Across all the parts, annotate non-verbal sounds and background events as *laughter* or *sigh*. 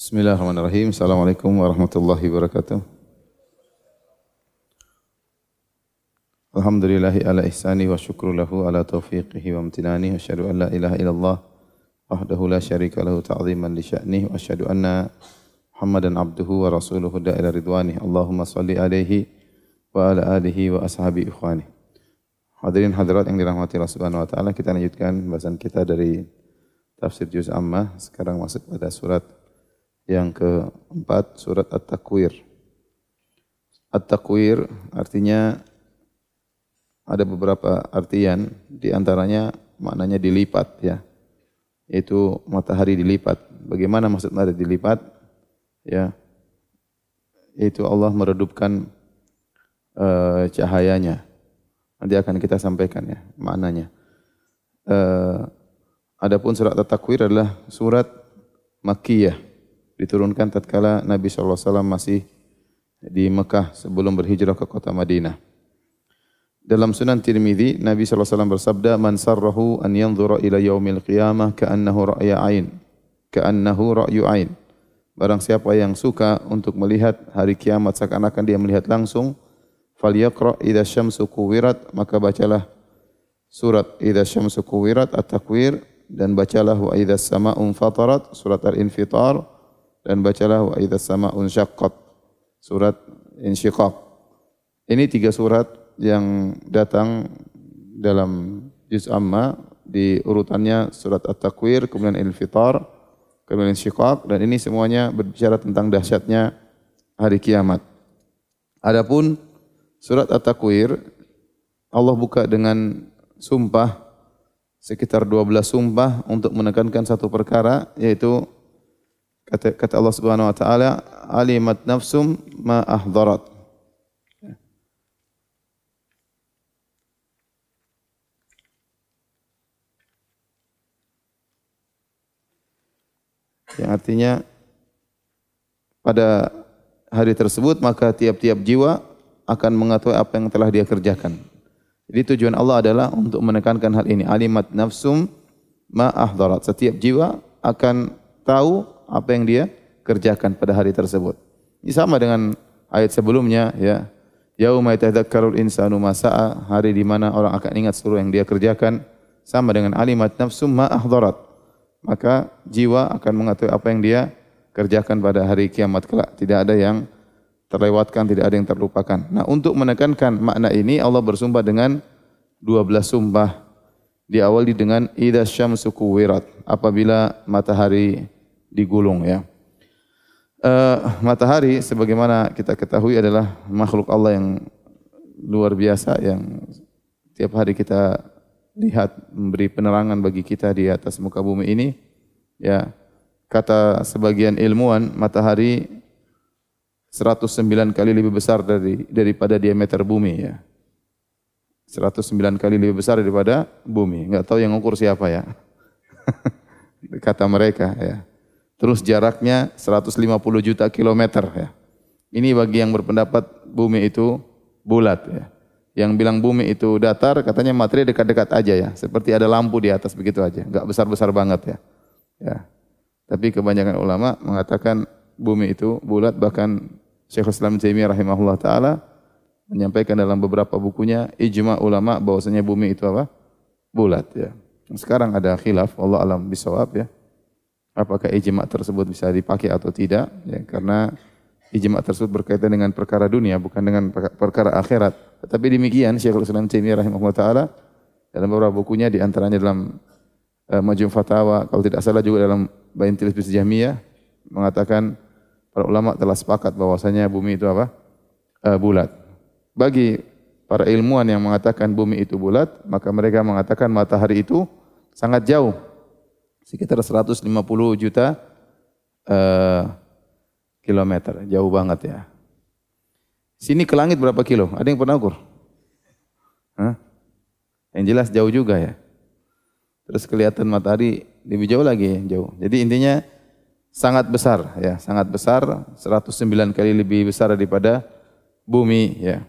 Bismillahirrahmanirrahim. Assalamualaikum warahmatullahi wabarakatuh. Alhamdulillahi ala ihsani wa syukru lahu ala taufiqihi wa amtinani wa asyhadu an la ilaha illallah wahdahu la syarika lahu ta'ziman li sya'nih wa asyhadu anna Muhammadan abduhu wa rasuluhu da'ila ridwani. Allahumma salli alaihi wa ala alihi wa ashabi ikhwani. Hadirin hadirat yang dirahmati Allah Subhanahu wa taala, kita lanjutkan bahasan kita dari tafsir juz amma. Sekarang masuk pada surat yang keempat surat At-Takwir. At-Takwir artinya ada beberapa artian di antaranya maknanya dilipat ya. Itu matahari dilipat. Bagaimana maksud matahari dilipat? Ya. Itu Allah meredupkan uh, cahayanya. Nanti akan kita sampaikan ya maknanya. Uh, adapun surat At-Takwir adalah surat Makkiyah diturunkan tatkala Nabi SAW masih di Mekah sebelum berhijrah ke kota Madinah. Dalam Sunan Tirmidzi Nabi SAW bersabda, "Man sarrahu an yanzura ila yaumil qiyamah ka'annahu ra'ya ain, ka'annahu ra'yu ain." Barang siapa yang suka untuk melihat hari kiamat seakan-akan dia melihat langsung, falyaqra idza syamsu kuwirat, maka bacalah surat idza syamsu kuwirat at-takwir dan bacalah wa idza sama'u fatarat surat al-infitar dan bacalah wa idza sama'un syaqqat surat insyiqaq. Ini tiga surat yang datang dalam juz amma di urutannya surat At-Takwir, kemudian Al-Fitar, kemudian Insyiqaq dan ini semuanya berbicara tentang dahsyatnya hari kiamat. Adapun surat At-Takwir Allah buka dengan sumpah sekitar 12 sumpah untuk menekankan satu perkara yaitu Kata, kata Allah Subhanahu wa taala, alimat nafsum ma. Yang artinya pada hari tersebut maka tiap-tiap jiwa akan mengetahui apa yang telah dia kerjakan. Jadi tujuan Allah adalah untuk menekankan hal ini. Alimat nafsum ma ahdarat. Setiap jiwa akan tahu apa yang dia kerjakan pada hari tersebut. Ini sama dengan ayat sebelumnya ya. Yauma yatadzakkarul insanu ma sa'a, hari di mana orang akan ingat seluruh yang dia kerjakan sama dengan alimat nafsum ma ahdarat. Maka jiwa akan mengetahui apa yang dia kerjakan pada hari kiamat kelak. Tidak ada yang terlewatkan, tidak ada yang terlupakan. Nah, untuk menekankan makna ini Allah bersumpah dengan 12 sumpah. Diawali dengan idza syamsu kuwirat, apabila matahari digulung ya. Uh, matahari sebagaimana kita ketahui adalah makhluk Allah yang luar biasa yang tiap hari kita lihat memberi penerangan bagi kita di atas muka bumi ini. Ya, kata sebagian ilmuwan matahari 109 kali lebih besar dari daripada diameter bumi ya. 109 kali lebih besar daripada bumi. Enggak tahu yang ukur siapa ya. *laughs* kata mereka ya. Terus jaraknya 150 juta kilometer ya. Ini bagi yang berpendapat bumi itu bulat ya. Yang bilang bumi itu datar katanya materi dekat-dekat aja ya. Seperti ada lampu di atas begitu aja. Enggak besar-besar banget ya. Ya. Tapi kebanyakan ulama mengatakan bumi itu bulat bahkan Syekh Islam Taimiyah rahimahullah taala menyampaikan dalam beberapa bukunya ijma ulama bahwasanya bumi itu apa? bulat ya. Sekarang ada khilaf Allah alam bisawab ya apakah ijma tersebut bisa dipakai atau tidak ya karena ijma tersebut berkaitan dengan perkara dunia bukan dengan perkara akhirat tetapi demikian Syekhul Islam Taimiyah rahimahullah taala dalam beberapa bukunya di antaranya dalam uh, Majmu' Fatawa kalau tidak salah juga dalam Bain Tilbis Jahmiyah mengatakan para ulama telah sepakat bahwasanya bumi itu apa? Uh, bulat. Bagi para ilmuwan yang mengatakan bumi itu bulat, maka mereka mengatakan matahari itu sangat jauh sekitar 150 juta uh, kilometer, jauh banget ya. Sini ke langit berapa kilo? Ada yang pernah ukur? Hah? Yang jelas jauh juga ya. Terus kelihatan matahari lebih jauh lagi, jauh. Jadi intinya sangat besar ya, sangat besar, 109 kali lebih besar daripada bumi ya.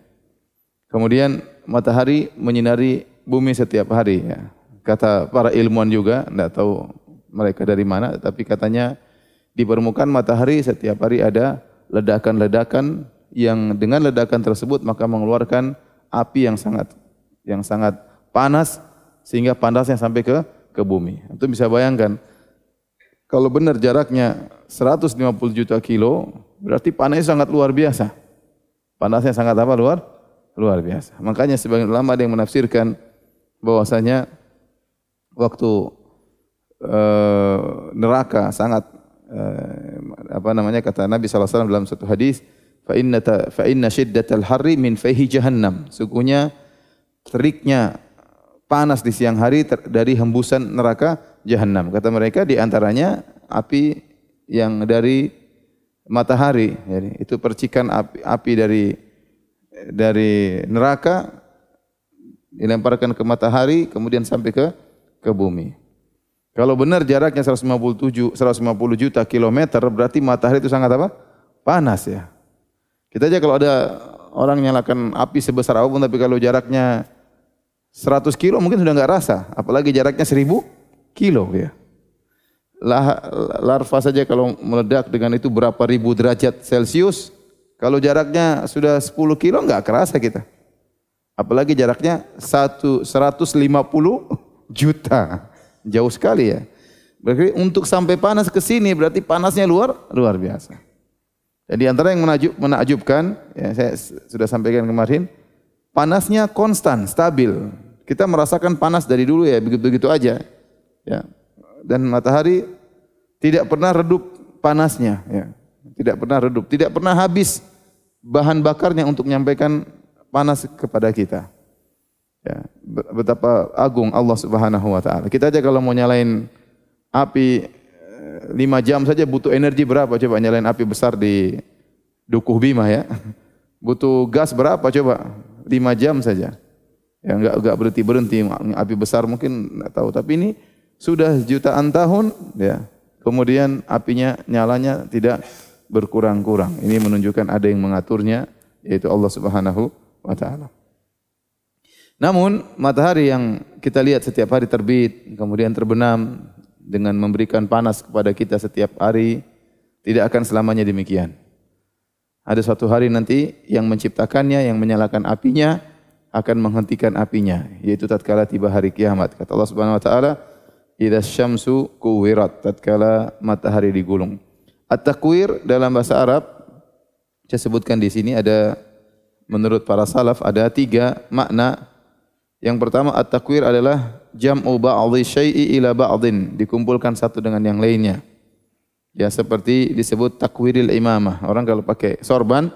Kemudian matahari menyinari bumi setiap hari ya. Kata para ilmuwan juga, tidak tahu mereka dari mana, tapi katanya Di permukaan matahari setiap hari ada ledakan-ledakan yang dengan ledakan tersebut maka mengeluarkan api yang sangat yang sangat panas sehingga panasnya sampai ke ke bumi. Itu bisa bayangkan kalau benar jaraknya 150 juta kilo berarti panasnya sangat luar biasa. Panasnya sangat apa luar? Luar biasa. Makanya sebagian ulama ada yang menafsirkan bahwasanya waktu uh, neraka sangat uh, apa namanya kata Nabi SAW dalam satu hadis fa inna fa inna shiddatal harri min fihi jahannam. Sungguhnya teriknya panas di siang hari ter, dari hembusan neraka jahanam kata mereka di antaranya api yang dari matahari. Jadi itu percikan api, api dari dari neraka dilemparkan ke matahari kemudian sampai ke ke bumi kalau benar jaraknya 157 150 juta kilometer berarti matahari itu sangat apa? Panas ya. Kita aja kalau ada orang nyalakan api sebesar apa pun tapi kalau jaraknya 100 kilo mungkin sudah nggak rasa, apalagi jaraknya 1000 kilo ya. Lah, larva saja kalau meledak dengan itu berapa ribu derajat Celcius, kalau jaraknya sudah 10 kilo nggak kerasa kita. Apalagi jaraknya 1, 150 juta. Jauh sekali ya. Berarti untuk sampai panas ke sini berarti panasnya luar luar biasa. Jadi antara yang menajub, menakjubkan, ya saya sudah sampaikan kemarin, panasnya konstan, stabil. Kita merasakan panas dari dulu ya, begitu-begitu aja. Ya. Dan matahari tidak pernah redup panasnya, ya. Tidak pernah redup, tidak pernah habis bahan bakarnya untuk menyampaikan panas kepada kita. Ya, betapa agung Allah Subhanahu wa taala. Kita aja kalau mau nyalain api eh, lima jam saja butuh energi berapa coba nyalain api besar di Dukuh Bima ya. *laughs* Butuh gas berapa coba? Lima jam saja. Ya enggak enggak berhenti berhenti api besar mungkin enggak tahu tapi ini sudah jutaan tahun ya. Kemudian apinya nyalanya tidak berkurang-kurang. Ini menunjukkan ada yang mengaturnya yaitu Allah Subhanahu wa taala. Namun matahari yang kita lihat setiap hari terbit, kemudian terbenam dengan memberikan panas kepada kita setiap hari, tidak akan selamanya demikian. Ada suatu hari nanti yang menciptakannya, yang menyalakan apinya, akan menghentikan apinya, yaitu tatkala tiba hari kiamat. Kata Allah Subhanahu wa taala, "Idza syamsu kuwirat", tatkala matahari digulung. At-takwir dalam bahasa Arab saya sebutkan di sini ada menurut para salaf ada tiga makna yang pertama at-takwir adalah jam'u ba'dhi syai'i ila ba'dhin, dikumpulkan satu dengan yang lainnya. Ya seperti disebut takwiril imamah. Orang kalau pakai sorban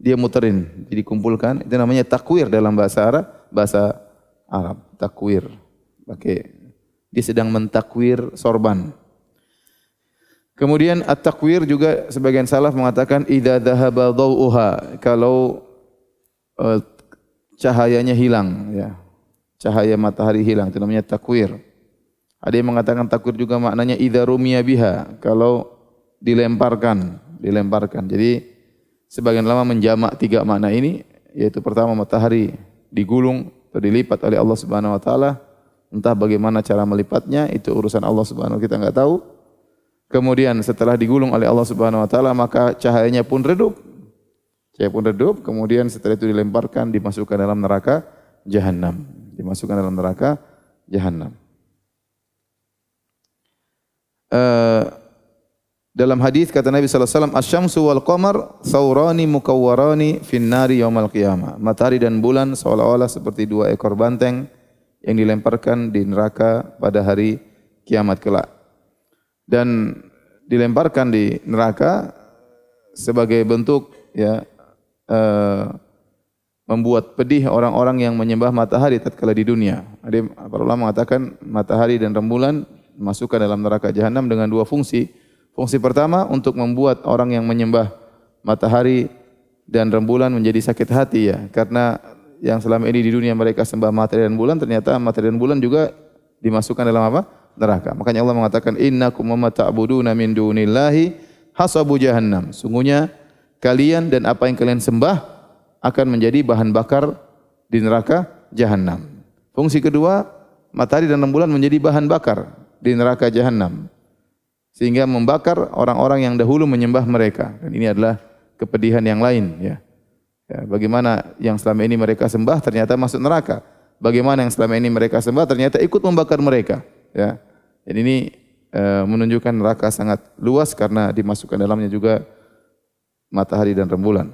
dia muterin, jadi dikumpulkan. Itu namanya takwir dalam bahasa Arab, bahasa Arab, takwir. Pakai dia sedang mentakwir sorban. Kemudian at-takwir juga sebagian salaf mengatakan idza dhahaba dhau'uha, kalau uh, cahayanya hilang ya cahaya matahari hilang. Itu namanya takwir. Ada yang mengatakan takwir juga maknanya idza rumiya biha, kalau dilemparkan, dilemparkan. Jadi sebagian lama menjamak tiga makna ini yaitu pertama matahari digulung atau dilipat oleh Allah Subhanahu wa taala. Entah bagaimana cara melipatnya itu urusan Allah Subhanahu kita enggak tahu. Kemudian setelah digulung oleh Allah Subhanahu wa taala maka cahayanya pun redup. Cahaya pun redup, kemudian setelah itu dilemparkan dimasukkan dalam neraka jahanam dimasukkan dalam neraka jahanam. Uh, dalam hadis kata Nabi sallallahu alaihi wasallam asyamsu wal qamar saurani mukawwarani fin nari yaumal qiyamah. Matahari dan bulan seolah-olah seperti dua ekor banteng yang dilemparkan di neraka pada hari kiamat kelak. Dan dilemparkan di neraka sebagai bentuk ya uh, membuat pedih orang-orang yang menyembah matahari tatkala di dunia. Ada para ulama mengatakan matahari dan rembulan masukkan dalam neraka jahanam dengan dua fungsi. Fungsi pertama untuk membuat orang yang menyembah matahari dan rembulan menjadi sakit hati ya, karena yang selama ini di dunia mereka sembah matahari dan bulan ternyata matahari dan bulan juga dimasukkan dalam apa? neraka. Makanya Allah mengatakan innakum wa ta'buduna min dunillahi hasabu jahannam. Sungguhnya kalian dan apa yang kalian sembah akan menjadi bahan bakar di neraka jahanam. Fungsi kedua, matahari dan rembulan menjadi bahan bakar di neraka jahanam. sehingga membakar orang-orang yang dahulu menyembah mereka. Dan ini adalah kepedihan yang lain ya. ya. Bagaimana yang selama ini mereka sembah ternyata masuk neraka. Bagaimana yang selama ini mereka sembah ternyata ikut membakar mereka ya. Dan ini e, menunjukkan neraka sangat luas karena dimasukkan dalamnya juga matahari dan rembulan.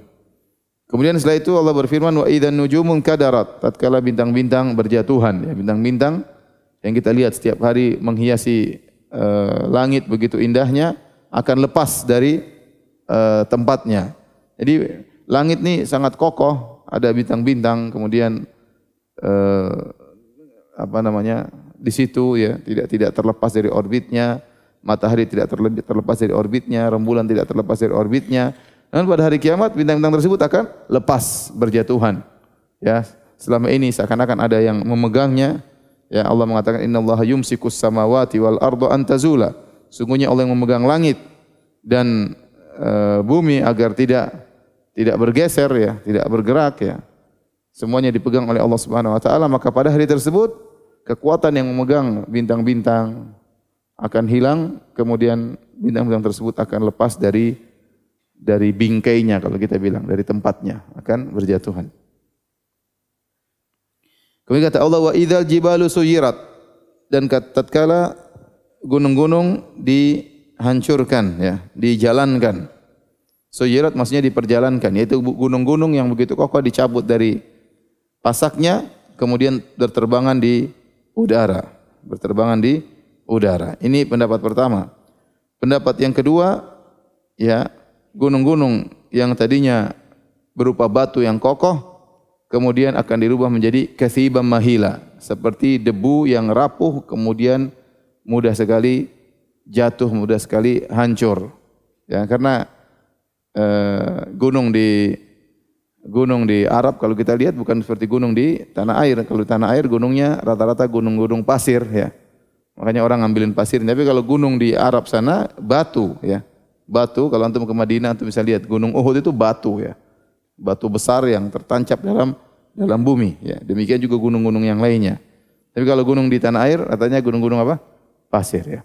Kemudian setelah itu Allah berfirman wa idzan nujumun kadarat tatkala bintang-bintang berjatuhan ya bintang-bintang yang kita lihat setiap hari menghiasi uh, langit begitu indahnya akan lepas dari uh, tempatnya. Jadi langit ini sangat kokoh, ada bintang-bintang kemudian uh, apa namanya? di situ ya, tidak tidak terlepas dari orbitnya, matahari tidak terlepas dari orbitnya, rembulan tidak terlepas dari orbitnya dan pada hari kiamat bintang-bintang tersebut akan lepas berjatuhan. Ya, selama ini seakan-akan ada yang memegangnya. Ya, Allah mengatakan innallaha yumsikus samawati wal arda an tazula. Sungguhnya Allah yang memegang langit dan e, bumi agar tidak tidak bergeser ya, tidak bergerak ya. Semuanya dipegang oleh Allah Subhanahu wa taala, maka pada hari tersebut kekuatan yang memegang bintang-bintang akan hilang, kemudian bintang-bintang tersebut akan lepas dari dari bingkainya kalau kita bilang, dari tempatnya akan berjatuhan. Kemudian kata Allah wa idzal jibalu suyirat dan tatkala gunung-gunung dihancurkan ya, dijalankan. Suyirat maksudnya diperjalankan, yaitu gunung-gunung yang begitu kokoh dicabut dari pasaknya kemudian berterbangan di udara, berterbangan di udara. Ini pendapat pertama. Pendapat yang kedua ya gunung-gunung yang tadinya berupa batu yang kokoh kemudian akan dirubah menjadi kathibam mahila seperti debu yang rapuh kemudian mudah sekali jatuh mudah sekali hancur. Ya karena eh, gunung di gunung di Arab kalau kita lihat bukan seperti gunung di tanah air. Kalau di tanah air gunungnya rata-rata gunung-gunung pasir ya. Makanya orang ngambilin pasir. Tapi kalau gunung di Arab sana batu ya batu kalau antum ke Madinah antum bisa lihat gunung Uhud itu batu ya. Batu besar yang tertancap dalam dalam bumi ya. Demikian juga gunung-gunung yang lainnya. Tapi kalau gunung di tanah air katanya gunung-gunung apa? Pasir ya.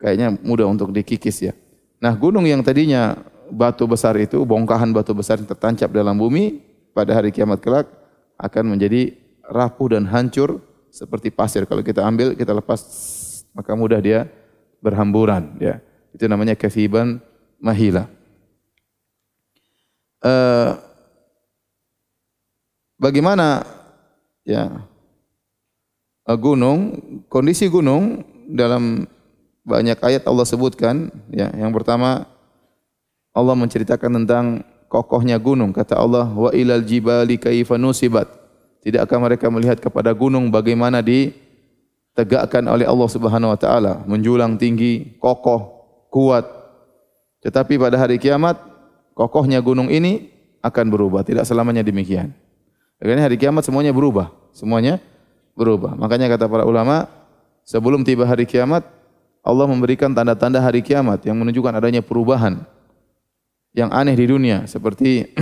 Kayaknya mudah untuk dikikis ya. Nah, gunung yang tadinya batu besar itu, bongkahan batu besar yang tertancap dalam bumi pada hari kiamat kelak akan menjadi rapuh dan hancur seperti pasir. Kalau kita ambil, kita lepas, maka mudah dia berhamburan ya. Itu namanya kathiban mahila. Uh, bagaimana ya uh, gunung, kondisi gunung dalam banyak ayat Allah sebutkan ya. Yang pertama Allah menceritakan tentang kokohnya gunung. Kata Allah, "Wa ilal jibali kaifa nusibat." Tidakkah mereka melihat kepada gunung bagaimana ditegakkan oleh Allah Subhanahu wa taala, menjulang tinggi, kokoh, kuat. Tetapi pada hari kiamat, kokohnya gunung ini akan berubah. Tidak selamanya demikian. Karena hari kiamat semuanya berubah. Semuanya berubah. Makanya kata para ulama, sebelum tiba hari kiamat, Allah memberikan tanda-tanda hari kiamat yang menunjukkan adanya perubahan yang aneh di dunia. Seperti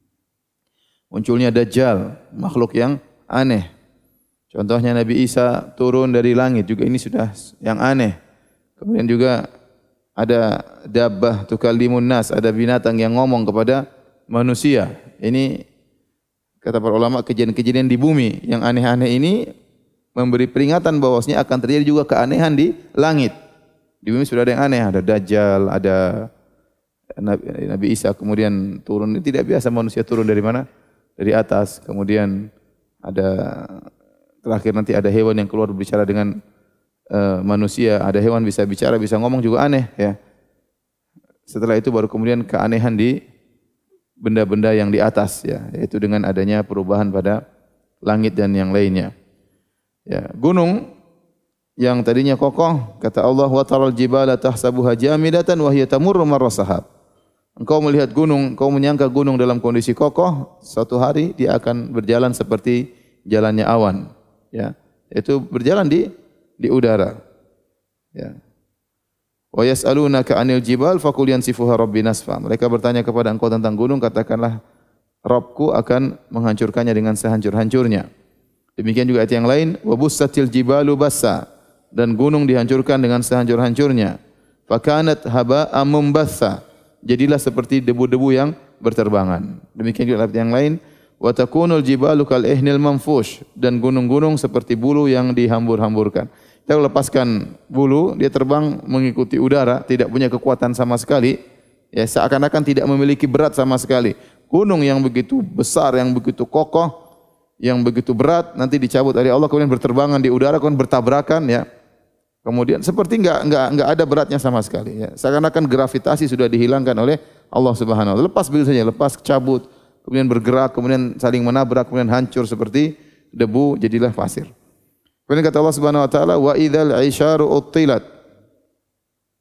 *clears throat* munculnya Dajjal, makhluk yang aneh. Contohnya Nabi Isa turun dari langit juga ini sudah yang aneh. Kemudian juga ada dabbah tukallimun nas, ada binatang yang ngomong kepada manusia. Ini kata para ulama kejadian-kejadian di bumi yang aneh-aneh ini memberi peringatan bahwasanya akan terjadi juga keanehan di langit. Di bumi sudah ada yang aneh, ada dajjal, ada Nabi Isa kemudian turun. Ini tidak biasa manusia turun dari mana? Dari atas. Kemudian ada terakhir nanti ada hewan yang keluar berbicara dengan uh, manusia, ada hewan bisa bicara, bisa ngomong juga aneh ya. Setelah itu baru kemudian keanehan di benda-benda yang di atas ya, yaitu dengan adanya perubahan pada langit dan yang lainnya. Ya, gunung yang tadinya kokoh, kata Allah wa taral jibala tahsabuha jamidatan wa hiya tamurru sahab. Engkau melihat gunung, engkau menyangka gunung dalam kondisi kokoh, suatu hari dia akan berjalan seperti jalannya awan, ya. Itu berjalan di di udara. Ya. Wa yas'alunaka 'anil jibal faqul yansifuha rabbi nasfa. Mereka bertanya kepada engkau tentang gunung, katakanlah Rabbku akan menghancurkannya dengan sehancur-hancurnya. Demikian juga ayat yang lain, wa bussatil jibalu bassa dan gunung dihancurkan dengan sehancur-hancurnya. Fakanat haba'an mumbatha. Jadilah seperti debu-debu yang berterbangan. Demikian juga yang lain, wa takunul jibalu kal ihnil manfush dan gunung-gunung seperti bulu yang dihambur-hamburkan. Kita lepaskan bulu, dia terbang mengikuti udara, tidak punya kekuatan sama sekali. Ya, seakan-akan tidak memiliki berat sama sekali. Gunung yang begitu besar, yang begitu kokoh, yang begitu berat, nanti dicabut oleh Allah, kemudian berterbangan di udara, kemudian bertabrakan, ya. Kemudian seperti enggak enggak enggak ada beratnya sama sekali. Ya. Seakan-akan gravitasi sudah dihilangkan oleh Allah Subhanahu wa. Lepas begitu saja, lepas cabut, kemudian bergerak, kemudian saling menabrak, kemudian hancur seperti debu, jadilah pasir. Kemudian kata Allah Subhanahu wa taala, "Wa idzal 'isyaru uttilat."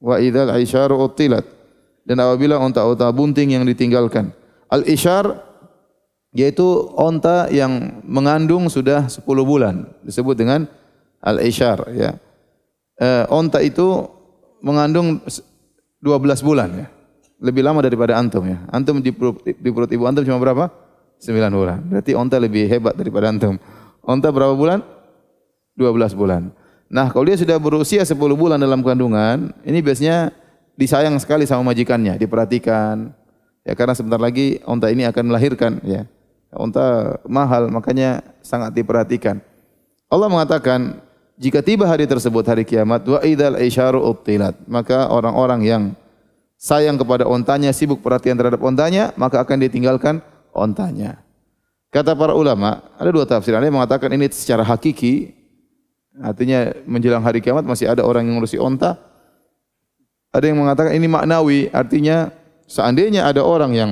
Wa idzal 'isyaru uttilat. Dan apabila unta-unta bunting yang ditinggalkan. Al-isyar yaitu unta yang mengandung sudah 10 bulan disebut dengan al-isyar ya. Eh, unta itu mengandung 12 bulan ya. Lebih lama daripada antum ya. Antum di perut, di perut ibu antum cuma berapa? 9 bulan. Berarti unta lebih hebat daripada antum. Unta berapa bulan? 12 bulan. Nah, kalau dia sudah berusia 10 bulan dalam kandungan, ini biasanya disayang sekali sama majikannya, diperhatikan. Ya karena sebentar lagi unta ini akan melahirkan ya. Unta mahal makanya sangat diperhatikan. Allah mengatakan jika tiba hari tersebut hari kiamat wa idzal isyaru uttilat maka orang-orang yang sayang kepada ontanya sibuk perhatian terhadap ontanya maka akan ditinggalkan ontanya. Kata para ulama, ada dua tafsir. Ada yang mengatakan ini secara hakiki Artinya menjelang hari kiamat masih ada orang yang ngurusi onta. Ada yang mengatakan ini maknawi, artinya seandainya ada orang yang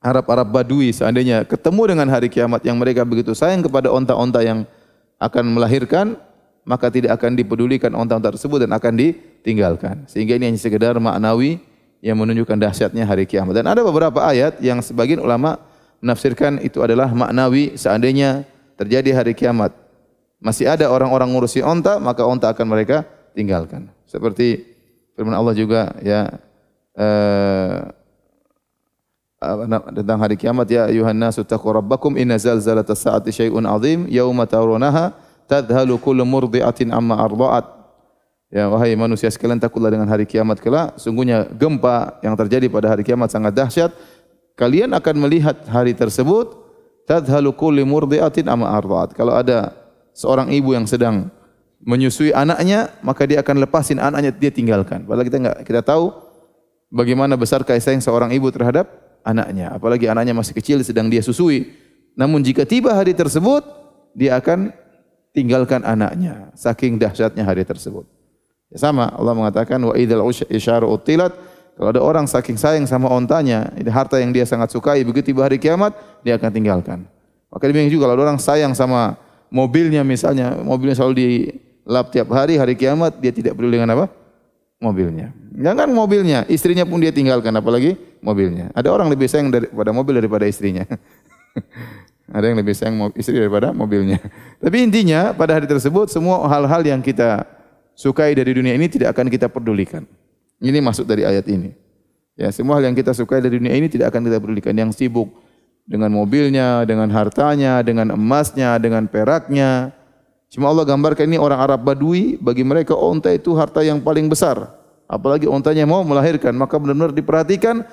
Arab-Arab Badui seandainya ketemu dengan hari kiamat yang mereka begitu sayang kepada onta-onta yang akan melahirkan, maka tidak akan dipedulikan onta-onta tersebut dan akan ditinggalkan. Sehingga ini hanya sekedar maknawi yang menunjukkan dahsyatnya hari kiamat. Dan ada beberapa ayat yang sebagian ulama menafsirkan itu adalah maknawi seandainya terjadi hari kiamat masih ada orang-orang ngurusi onta, maka onta akan mereka tinggalkan. Seperti firman Allah juga ya eh, tentang hari kiamat ya ayuhan nasu taqu rabbakum inna zalzalata saati syai'un azim yauma tarunaha tadhalu kullu murdi'atin amma arda'at. Ya wahai manusia sekalian takutlah dengan hari kiamat kelak. Sungguhnya gempa yang terjadi pada hari kiamat sangat dahsyat. Kalian akan melihat hari tersebut tadhalu kullu murdi'atin amma arda'at. Kalau ada seorang ibu yang sedang menyusui anaknya, maka dia akan lepasin anaknya dia tinggalkan. Padahal kita enggak kita tahu bagaimana besar kasih sayang seorang ibu terhadap anaknya, apalagi anaknya masih kecil sedang dia susui. Namun jika tiba hari tersebut, dia akan tinggalkan anaknya saking dahsyatnya hari tersebut. Ya sama Allah mengatakan wa idzal isyaru utilat kalau ada orang saking sayang sama ontanya, harta yang dia sangat sukai, begitu tiba hari kiamat dia akan tinggalkan. Maka demikian juga kalau ada orang sayang sama mobilnya misalnya, mobilnya selalu dilap tiap hari, hari kiamat dia tidak peduli dengan apa? Mobilnya. Jangan mobilnya, istrinya pun dia tinggalkan, apalagi mobilnya. Ada orang lebih sayang daripada mobil daripada istrinya. *laughs* Ada yang lebih sayang istri daripada mobilnya. *laughs* Tapi intinya pada hari tersebut semua hal-hal yang kita sukai dari dunia ini tidak akan kita pedulikan. Ini masuk dari ayat ini. Ya, semua hal yang kita sukai dari dunia ini tidak akan kita pedulikan. Yang sibuk dengan mobilnya, dengan hartanya, dengan emasnya, dengan peraknya. Cuma Allah gambarkan ini orang Arab Badui, bagi mereka onta itu harta yang paling besar. Apalagi ontanya mau melahirkan, maka benar-benar diperhatikan.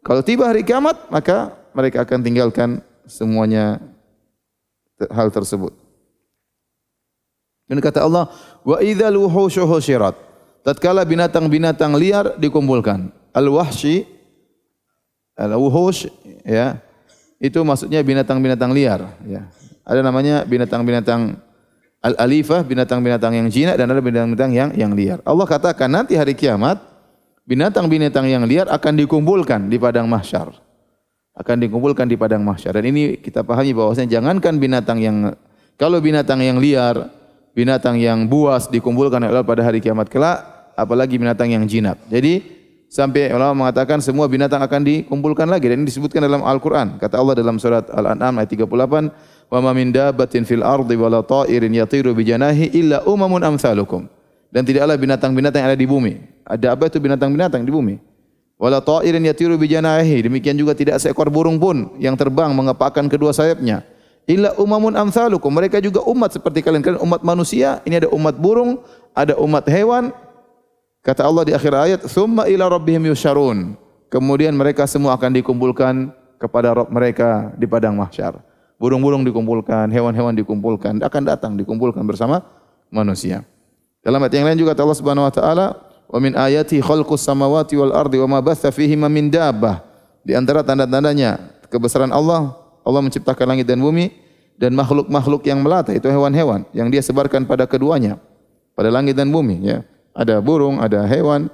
Kalau tiba hari kiamat, maka mereka akan tinggalkan semuanya hal tersebut. Dan kata Allah, wa idzal wuhushu. Tatkala binatang-binatang liar dikumpulkan. Al-wahshi al-wuhush ya itu maksudnya binatang-binatang liar. Ya. Ada namanya binatang-binatang al-alifah, binatang-binatang yang jinak dan ada binatang-binatang yang yang liar. Allah katakan nanti hari kiamat binatang-binatang yang liar akan dikumpulkan di padang mahsyar. Akan dikumpulkan di padang mahsyar. Dan ini kita pahami bahwasanya jangankan binatang yang kalau binatang yang liar, binatang yang buas dikumpulkan oleh Allah pada hari kiamat kelak, apalagi binatang yang jinak. Jadi sampai ulama mengatakan semua binatang akan dikumpulkan lagi dan ini disebutkan dalam Al-Qur'an. Kata Allah dalam surat Al-An'am ayat 38, "Wa ma min dabbatin fil ardi wala ta'irin yatiru bi janahi illa umamun amsalukum." Dan tidaklah binatang-binatang yang ada di bumi. Ada apa itu binatang-binatang di bumi? Wala ta'irin yatiru bi janahi. Demikian juga tidak seekor burung pun yang terbang mengepakkan kedua sayapnya. Illa umamun amsalukum. Mereka juga umat seperti kalian. Kalian umat manusia, ini ada umat burung, ada umat hewan, Kata Allah di akhir ayat, "Tsumma ila rabbihim yusyarun." Kemudian mereka semua akan dikumpulkan kepada Rabb mereka di padang mahsyar. Burung-burung dikumpulkan, hewan-hewan dikumpulkan, akan datang dikumpulkan bersama manusia. Dalam ayat yang lain juga kata Allah Subhanahu wa taala, "Wa min ayati khalqus samawati wal ardi wa ma batha fihima min dabbah." Di antara tanda-tandanya kebesaran Allah, Allah menciptakan langit dan bumi dan makhluk-makhluk yang melata itu hewan-hewan yang dia sebarkan pada keduanya, pada langit dan bumi ya ada burung, ada hewan.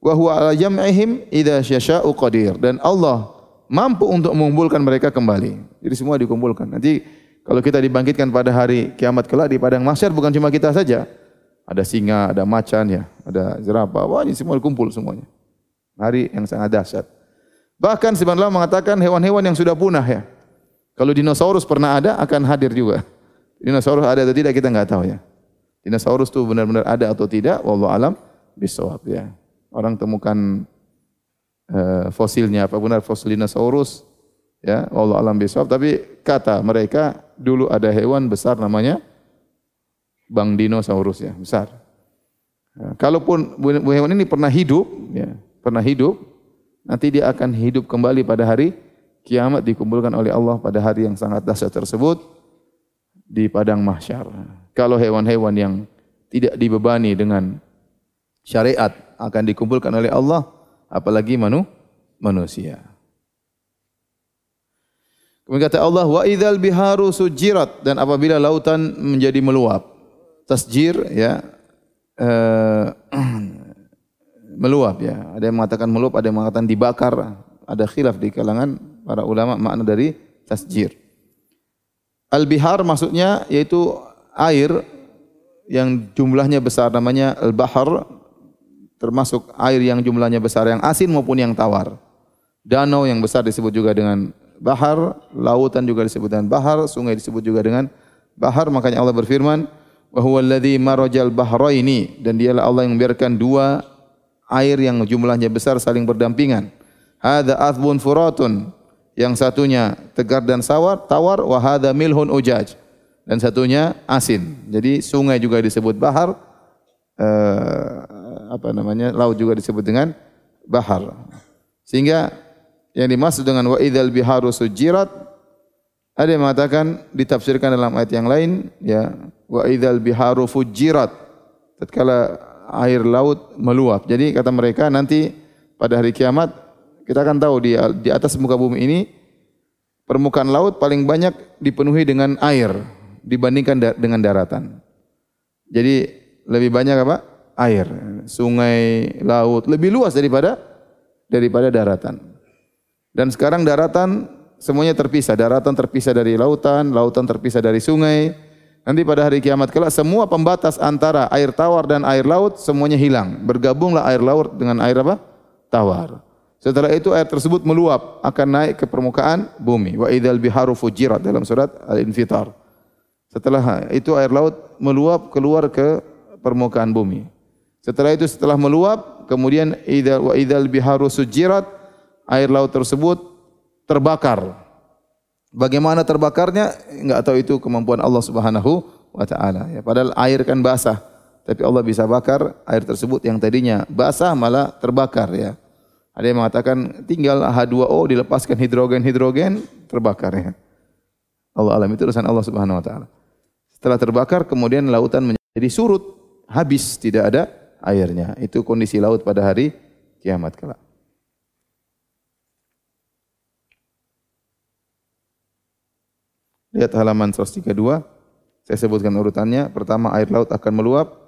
Wa huwa ala jam'ihim idza syasha'u qadir dan Allah mampu untuk mengumpulkan mereka kembali. Jadi semua dikumpulkan. Nanti kalau kita dibangkitkan pada hari kiamat kelak di padang mahsyar bukan cuma kita saja. Ada singa, ada macan ya, ada jerapah. Wah, ini semua dikumpul semuanya. Hari yang sangat dahsyat. Bahkan sebenarnya mengatakan hewan-hewan yang sudah punah ya. Kalau dinosaurus pernah ada akan hadir juga. Dinosaurus ada atau tidak kita nggak tahu ya. Dinosaurus itu benar-benar ada atau tidak, wallahu alam bisawab ya. Orang temukan uh, fosilnya apa benar fosil dinosaurus ya, wallahu alam bisawab, tapi kata mereka dulu ada hewan besar namanya Bang Dinosaurus ya, besar. Ya, kalaupun hewan ini pernah hidup ya, pernah hidup, nanti dia akan hidup kembali pada hari kiamat dikumpulkan oleh Allah pada hari yang sangat dahsyat tersebut di padang mahsyar. Kalau hewan-hewan yang tidak dibebani dengan syariat akan dikumpulkan oleh Allah, apalagi manu, manusia. Kemudian kata Allah, wa idzal biharu sujirat dan apabila lautan menjadi meluap. Tasjir ya uh, *clears throat* meluap ya. Ada yang mengatakan meluap, ada yang mengatakan dibakar. Ada khilaf di kalangan para ulama makna dari tasjir. Al-bihar maksudnya yaitu air yang jumlahnya besar namanya al-bahar termasuk air yang jumlahnya besar yang asin maupun yang tawar. Danau yang besar disebut juga dengan bahar, lautan juga disebut dengan bahar, sungai disebut juga dengan bahar. Makanya Allah berfirman, "Wa huwa alladzi marajal bahraini" dan dialah Allah yang membiarkan dua air yang jumlahnya besar saling berdampingan. Hadza athbun furatun. Yang satunya tegar dan sawar, tawar, wa hadza milhun ujaj dan satunya asin. Jadi sungai juga disebut bahar, eh, apa namanya laut juga disebut dengan bahar. Sehingga yang dimaksud dengan wa idzal biharu sujirat ada yang mengatakan ditafsirkan dalam ayat yang lain ya wa biharu fujirat tatkala air laut meluap. Jadi kata mereka nanti pada hari kiamat kita akan tahu di di atas muka bumi ini permukaan laut paling banyak dipenuhi dengan air dibandingkan da dengan daratan. Jadi lebih banyak apa? Air, sungai, laut, lebih luas daripada daripada daratan. Dan sekarang daratan semuanya terpisah, daratan terpisah dari lautan, lautan terpisah dari sungai. Nanti pada hari kiamat kelak semua pembatas antara air tawar dan air laut semuanya hilang. Bergabunglah air laut dengan air apa? Tawar. Setelah itu air tersebut meluap akan naik ke permukaan bumi. Wa idzal biharu fujirat dalam surat Al-Infitar. Setelah itu air laut meluap keluar ke permukaan bumi. Setelah itu setelah meluap, kemudian idza wa idzal biharu sujirat, air laut tersebut terbakar. Bagaimana terbakarnya? Enggak tahu itu kemampuan Allah Subhanahu wa taala ya. Padahal air kan basah, tapi Allah bisa bakar air tersebut yang tadinya basah malah terbakar ya. Ada yang mengatakan tinggal H2O dilepaskan hidrogen-hidrogen terbakar ya. Allah alam itu urusan Allah Subhanahu wa taala. Setelah terbakar kemudian lautan menjadi surut, habis tidak ada airnya. Itu kondisi laut pada hari kiamat kelak. Lihat halaman 132. Saya sebutkan urutannya. Pertama air laut akan meluap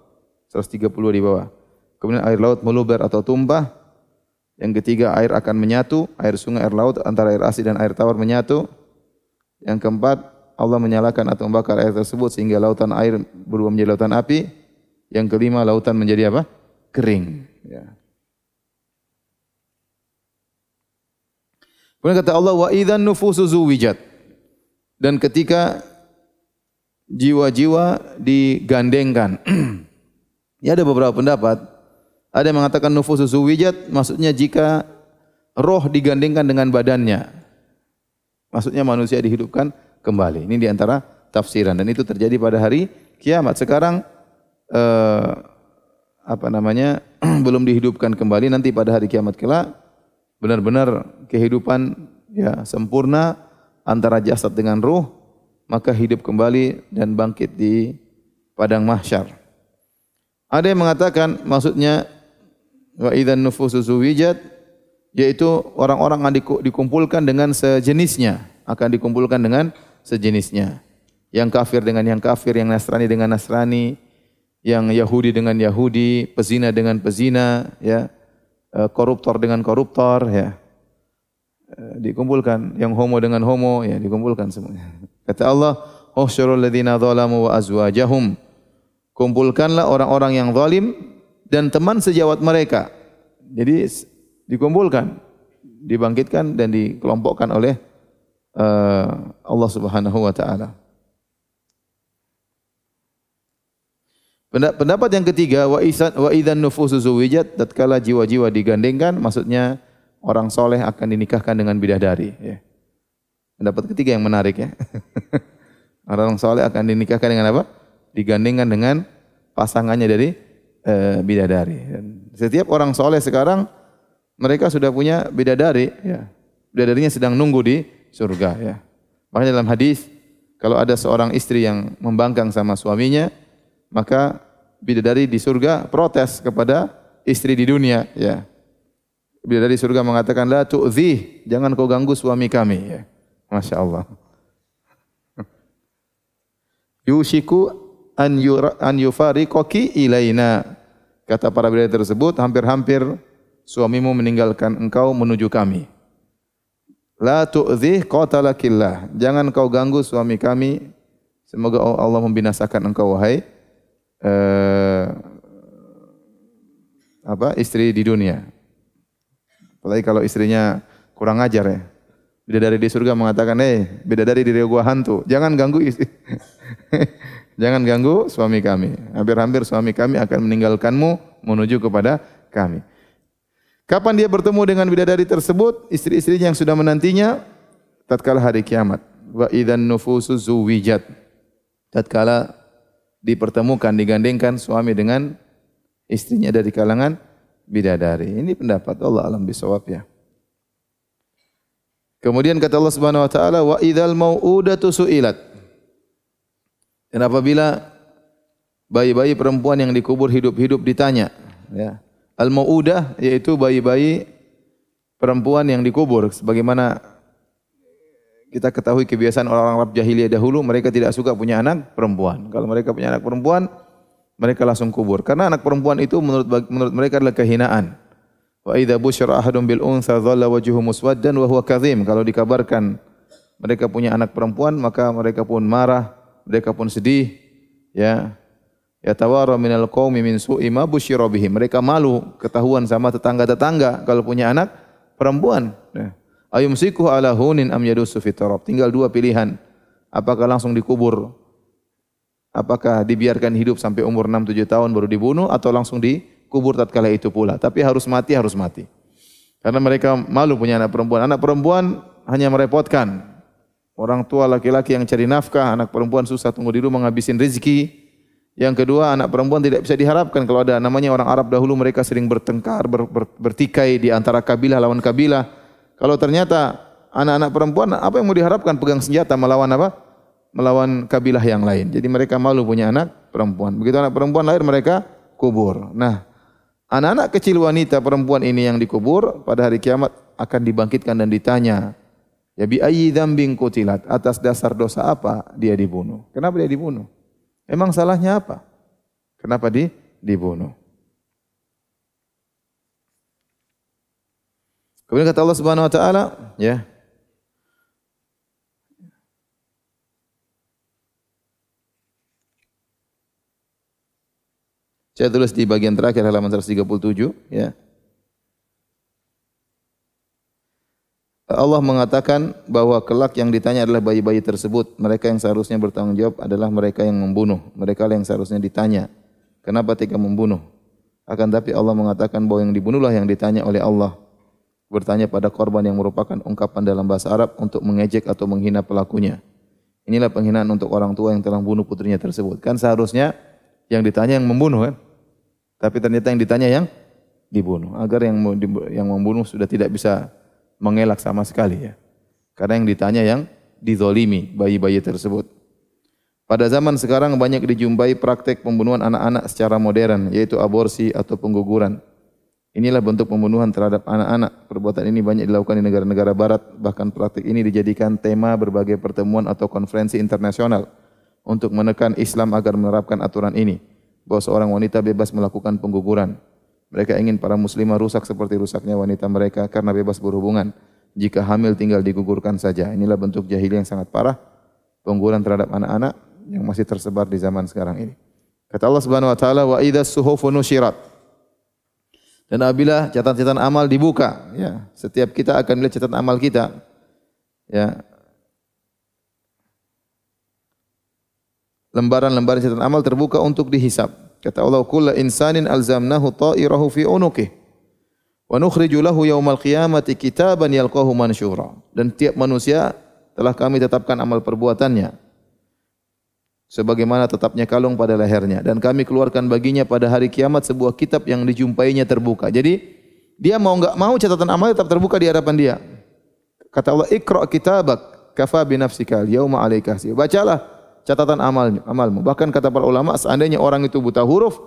130 di bawah. Kemudian air laut meluber atau tumpah. Yang ketiga air akan menyatu, air sungai, air laut antara air asin dan air tawar menyatu. Yang keempat Allah menyalakan atau membakar air tersebut sehingga lautan air berubah menjadi lautan api. Yang kelima lautan menjadi apa? Kering. Ya. Kemudian kata Allah wa idzan nufusu zuwijat. Dan ketika jiwa-jiwa digandengkan. *clears throat* ya ada beberapa pendapat. Ada yang mengatakan nufusu zuwijat maksudnya jika roh digandengkan dengan badannya. Maksudnya manusia dihidupkan kembali. Ini di antara tafsiran dan itu terjadi pada hari kiamat. Sekarang eh, apa namanya *clears throat* belum dihidupkan kembali nanti pada hari kiamat kelak benar-benar kehidupan ya sempurna antara jasad dengan ruh maka hidup kembali dan bangkit di padang mahsyar. Ada yang mengatakan maksudnya wa idzan nufusu zuwijat yaitu orang-orang yang dikumpulkan dengan sejenisnya akan dikumpulkan dengan sejenisnya. Yang kafir dengan yang kafir, yang Nasrani dengan Nasrani, yang Yahudi dengan Yahudi, pezina dengan pezina, ya, e, koruptor dengan koruptor, ya, e, dikumpulkan. Yang homo dengan homo, ya, dikumpulkan semuanya. Kata Allah, "Uhsyurul ladzina zalamu wa azwajahum." Kumpulkanlah orang-orang yang zalim dan teman sejawat mereka. Jadi dikumpulkan, dibangkitkan dan dikelompokkan oleh uh, Allah Subhanahu wa taala. Pendapat yang ketiga wa isan wa idzan nufusu zuwijat tatkala jiwa-jiwa digandengkan maksudnya orang soleh akan dinikahkan dengan bidadari ya. Pendapat ketiga yang menarik ya. *laughs* orang soleh akan dinikahkan dengan apa? Digandengkan dengan pasangannya dari e, bidadari. Setiap orang soleh sekarang mereka sudah punya bidadari ya. Bidadarinya sedang nunggu di surga ya. Makanya dalam hadis kalau ada seorang istri yang membangkang sama suaminya, maka bidadari di surga protes kepada istri di dunia ya. Bidadari surga mengatakan la jangan kau ganggu suami kami ya. Masya Allah. *laughs* Yushiku an yura, an yufariqaki ilaina. Kata para bidadari tersebut, hampir-hampir suamimu meninggalkan engkau menuju kami. La tu'zi qatalakillah. Jangan kau ganggu suami kami. Semoga Allah membinasakan engkau wahai eh, apa istri di dunia. Apalagi kalau istrinya kurang ajar ya. Bidadari di surga mengatakan, "Eh, bidadari di gua hantu. Jangan ganggu istri. *laughs* Jangan ganggu suami kami. Hampir-hampir suami kami akan meninggalkanmu menuju kepada kami." Kapan dia bertemu dengan bidadari tersebut? Istri-istrinya yang sudah menantinya tatkala hari kiamat. Wa idzan nufusu zuwijat. Tatkala dipertemukan, digandengkan suami dengan istrinya dari kalangan bidadari. Ini pendapat Allah alam bisawab ya. Kemudian kata Allah Subhanahu wa taala wa idzal mau'udatu su'ilat. Dan apabila bayi-bayi perempuan yang dikubur hidup-hidup ditanya, ya. Al mau'udah yaitu bayi-bayi perempuan yang dikubur sebagaimana kita ketahui kebiasaan orang-orang Arab jahiliyah dahulu, mereka tidak suka punya anak perempuan. Kalau mereka punya anak perempuan, mereka langsung kubur. Karena anak perempuan itu menurut menurut mereka adalah kehinaan. Wa idza busyira ahadun bil untha dhalla wajhuhu muswaddan wa huwa kadhim. Kalau dikabarkan mereka punya anak perempuan, maka mereka pun marah, mereka pun sedih, ya. Ya tawara minal qaumi min su'i ma busyira. Mereka malu ketahuan sama tetangga-tetangga kalau punya anak perempuan. Ya. Ayumsikuhu ala hunin am yadusu fitarab. Tinggal dua pilihan. Apakah langsung dikubur? Apakah dibiarkan hidup sampai umur 6 7 tahun baru dibunuh atau langsung dikubur tatkala itu pula? Tapi harus mati harus mati. Karena mereka malu punya anak perempuan. Anak perempuan hanya merepotkan. Orang tua laki-laki yang cari nafkah, anak perempuan susah tunggu di rumah ngabisin rezeki. Yang kedua, anak perempuan tidak bisa diharapkan kalau ada namanya orang Arab dahulu mereka sering bertengkar, ber, ber, bertikai di antara kabilah lawan kabilah kalau ternyata anak-anak perempuan apa yang mau diharapkan pegang senjata melawan apa? Melawan kabilah yang lain. Jadi mereka malu punya anak perempuan. Begitu anak perempuan lahir mereka kubur. Nah, anak-anak kecil wanita perempuan ini yang dikubur pada hari kiamat akan dibangkitkan dan ditanya, Ya bi ayyi dzambin? Atas dasar dosa apa dia dibunuh? Kenapa dia dibunuh? Emang salahnya apa? Kenapa di dibunuh? Kemudian kata Allah Subhanahu wa taala, ya. Saya tulis di bagian terakhir halaman 137, ya. Allah mengatakan bahwa kelak yang ditanya adalah bayi-bayi tersebut. Mereka yang seharusnya bertanggung jawab adalah mereka yang membunuh. Mereka yang seharusnya ditanya. Kenapa tega membunuh? Akan tapi Allah mengatakan bahwa yang dibunuhlah yang ditanya oleh Allah bertanya pada korban yang merupakan ungkapan dalam bahasa Arab untuk mengejek atau menghina pelakunya. Inilah penghinaan untuk orang tua yang telah membunuh putrinya tersebut. Kan seharusnya yang ditanya yang membunuh kan? Tapi ternyata yang ditanya yang dibunuh. Agar yang yang membunuh sudah tidak bisa mengelak sama sekali ya. Karena yang ditanya yang dizolimi bayi-bayi tersebut. Pada zaman sekarang banyak dijumpai praktek pembunuhan anak-anak secara modern, yaitu aborsi atau pengguguran. Inilah bentuk pembunuhan terhadap anak-anak. Perbuatan ini banyak dilakukan di negara-negara barat, bahkan praktik ini dijadikan tema berbagai pertemuan atau konferensi internasional untuk menekan Islam agar menerapkan aturan ini, bahwa seorang wanita bebas melakukan pengguguran. Mereka ingin para muslimah rusak seperti rusaknya wanita mereka karena bebas berhubungan. Jika hamil tinggal digugurkan saja. Inilah bentuk jahili yang sangat parah, pengguguran terhadap anak-anak yang masih tersebar di zaman sekarang ini. Kata Allah Subhanahu wa taala, "Wa idza suhufu nusyirat." Dan apabila catatan-catatan amal dibuka, ya, setiap kita akan melihat catatan amal kita. Ya. Lembaran-lembaran catatan amal terbuka untuk dihisap. Kata Allah, "Kullu insanin alzamnahu ta'irahu fi unuqih." Wa nukhriju lahu yaumal qiyamati kitaban yalqahu mansyura. Dan tiap manusia telah kami tetapkan amal perbuatannya sebagaimana tetapnya kalung pada lehernya dan kami keluarkan baginya pada hari kiamat sebuah kitab yang dijumpainya terbuka. Jadi dia mau enggak mau catatan amal tetap terbuka di hadapan dia. Kata Allah, "Iqra kitabak kafa bi nafsika yauma 'alaika Bacalah catatan amalmu, amalmu. Bahkan kata para ulama, seandainya orang itu buta huruf,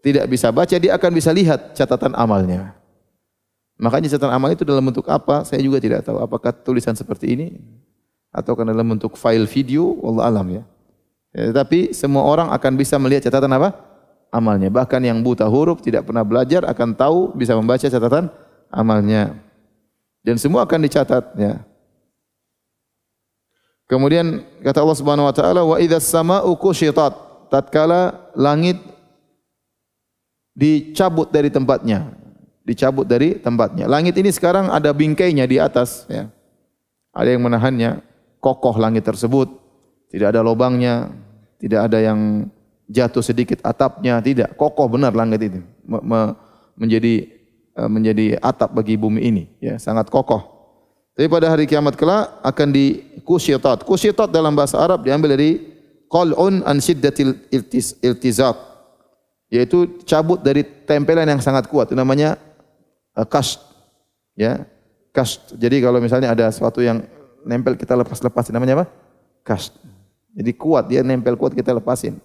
tidak bisa baca, dia akan bisa lihat catatan amalnya. Makanya catatan amal itu dalam bentuk apa? Saya juga tidak tahu. Apakah tulisan seperti ini atau dalam bentuk file video? Allah alam ya. Ya, tetapi semua orang akan bisa melihat catatan apa? Amalnya. Bahkan yang buta huruf tidak pernah belajar akan tahu bisa membaca catatan amalnya. Dan semua akan dicatat ya. Kemudian kata Allah Subhanahu wa taala wa idzas sama'u kushitat tatkala langit dicabut dari tempatnya. Dicabut dari tempatnya. Langit ini sekarang ada bingkainya di atas ya. Ada yang menahannya, kokoh langit tersebut. Tidak ada lubangnya, tidak ada yang jatuh sedikit atapnya, tidak. Kokoh benar langit itu. menjadi e, menjadi atap bagi bumi ini, ya, sangat kokoh. Tapi pada hari kiamat kelak akan di kusyitat. Dalam bahasa Arab diambil dari qal'un an iltizaq. Yaitu cabut dari tempelan yang sangat kuat. Itu namanya uh. Ya. Kast. Jadi kalau misalnya ada sesuatu yang nempel kita lepas-lepas namanya apa? Kast. Jadi kuat, dia nempel kuat kita lepasin.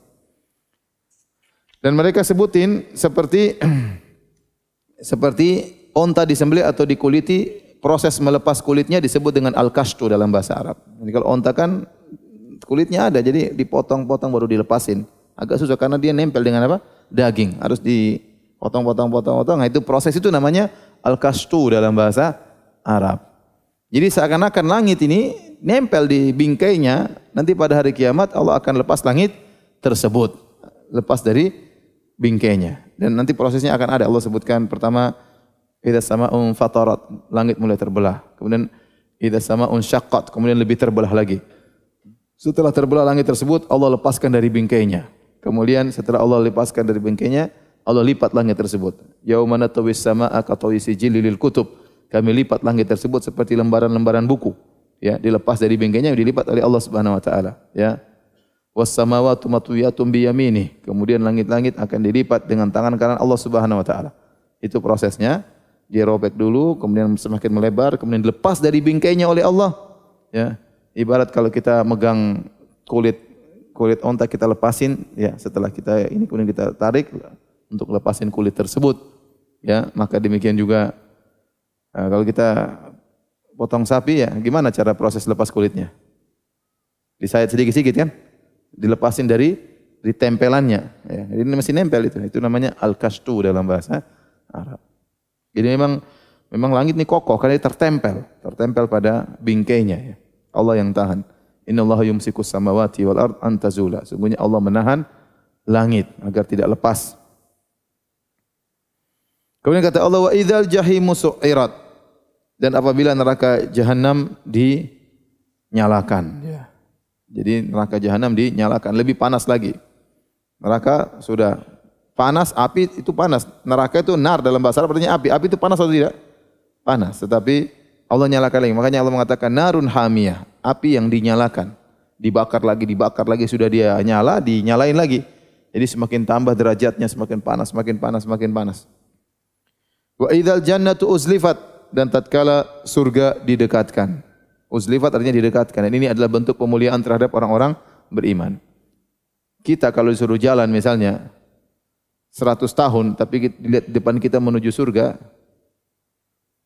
Dan mereka sebutin seperti *clears throat* seperti onta disembelih atau dikuliti, proses melepas kulitnya disebut dengan al-kashtu dalam bahasa Arab. Jadi kalau onta kan kulitnya ada, jadi dipotong-potong baru dilepasin. Agak susah karena dia nempel dengan apa? Daging. Harus dipotong-potong-potong-potong. Nah itu proses itu namanya al-kashtu dalam bahasa Arab. Jadi seakan-akan langit ini nempel di bingkainya, nanti pada hari kiamat Allah akan lepas langit tersebut. Lepas dari bingkainya. Dan nanti prosesnya akan ada. Allah sebutkan pertama, Idza sama'un fatarat, langit mulai terbelah. Kemudian idza sama'un syaqqat, kemudian lebih terbelah lagi. Setelah terbelah langit tersebut, Allah lepaskan dari bingkainya. Kemudian setelah Allah lepaskan dari bingkainya, Allah lipat langit tersebut. Yaumana tawis sama'a ka lil kutub. Kami lipat langit tersebut seperti lembaran-lembaran buku ya dilepas dari bingkainya dilipat oleh Allah Subhanahu wa taala ya was samawati matwiyatun bi yamini kemudian langit-langit akan dilipat dengan tangan kanan Allah Subhanahu wa taala itu prosesnya dia robek dulu kemudian semakin melebar kemudian dilepas dari bingkainya oleh Allah ya ibarat kalau kita megang kulit kulit onta kita lepasin ya setelah kita ini kemudian kita tarik untuk lepasin kulit tersebut ya maka demikian juga uh, kalau kita potong sapi ya, gimana cara proses lepas kulitnya? Disayat sedikit-sedikit kan? Dilepasin dari ditempelannya. Ya, ini masih nempel itu. Itu namanya al-kastu dalam bahasa Arab. Jadi memang memang langit ini kokoh karena tertempel, tertempel pada bingkainya ya. Allah yang tahan. Inna Allah yumsikus samawati wal ard antazula. Sungguhnya Allah menahan langit agar tidak lepas. Kemudian kata Allah wa idzal jahimu su'irat dan apabila neraka jahanam dinyalakan. Ya. Jadi neraka jahanam dinyalakan, lebih panas lagi. Neraka sudah panas, api itu panas. Neraka itu nar dalam bahasa Arab artinya api. Api itu panas atau tidak? Panas. Tetapi Allah nyalakan lagi. Makanya Allah mengatakan narun hamiyah, api yang dinyalakan. Dibakar lagi, dibakar lagi, sudah dia nyala, dinyalain lagi. Jadi semakin tambah derajatnya, semakin panas, semakin panas, semakin panas. Wa idzal jannatu uzlifat dan tatkala surga didekatkan. Uzlifat artinya didekatkan. Dan ini adalah bentuk pemuliaan terhadap orang-orang beriman. Kita kalau disuruh jalan misalnya 100 tahun tapi lihat depan kita menuju surga,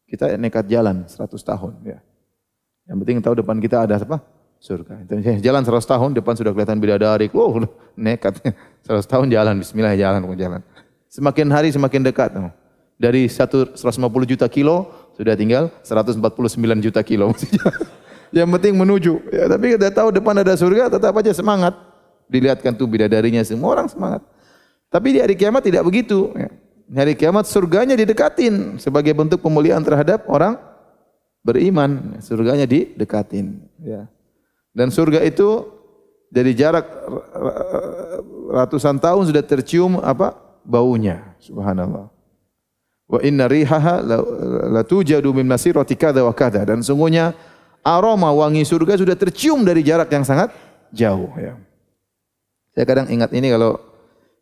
kita nekat jalan 100 tahun ya. Yang penting tahu depan kita ada apa? Surga. Jalan 100 tahun depan sudah kelihatan bidadari. Wow, *laughs* nekat. 100 tahun jalan bismillah jalan jalan. Semakin hari semakin dekat. Dari 150 juta kilo sudah tinggal 149 juta kilo. *laughs* Yang penting menuju. Ya, tapi kita tahu depan ada surga tetap aja semangat. Dilihatkan tuh bidadarinya semua orang semangat. Tapi di hari kiamat tidak begitu. Ya. Di hari kiamat surganya didekatin sebagai bentuk pemuliaan terhadap orang beriman. Surganya didekatin. Ya. Dan surga itu dari jarak ratusan tahun sudah tercium apa baunya. Subhanallah. Wa inna rihaha la tujadu min masirati kadza wa dan sungguhnya aroma wangi surga sudah tercium dari jarak yang sangat jauh ya. Saya kadang ingat ini kalau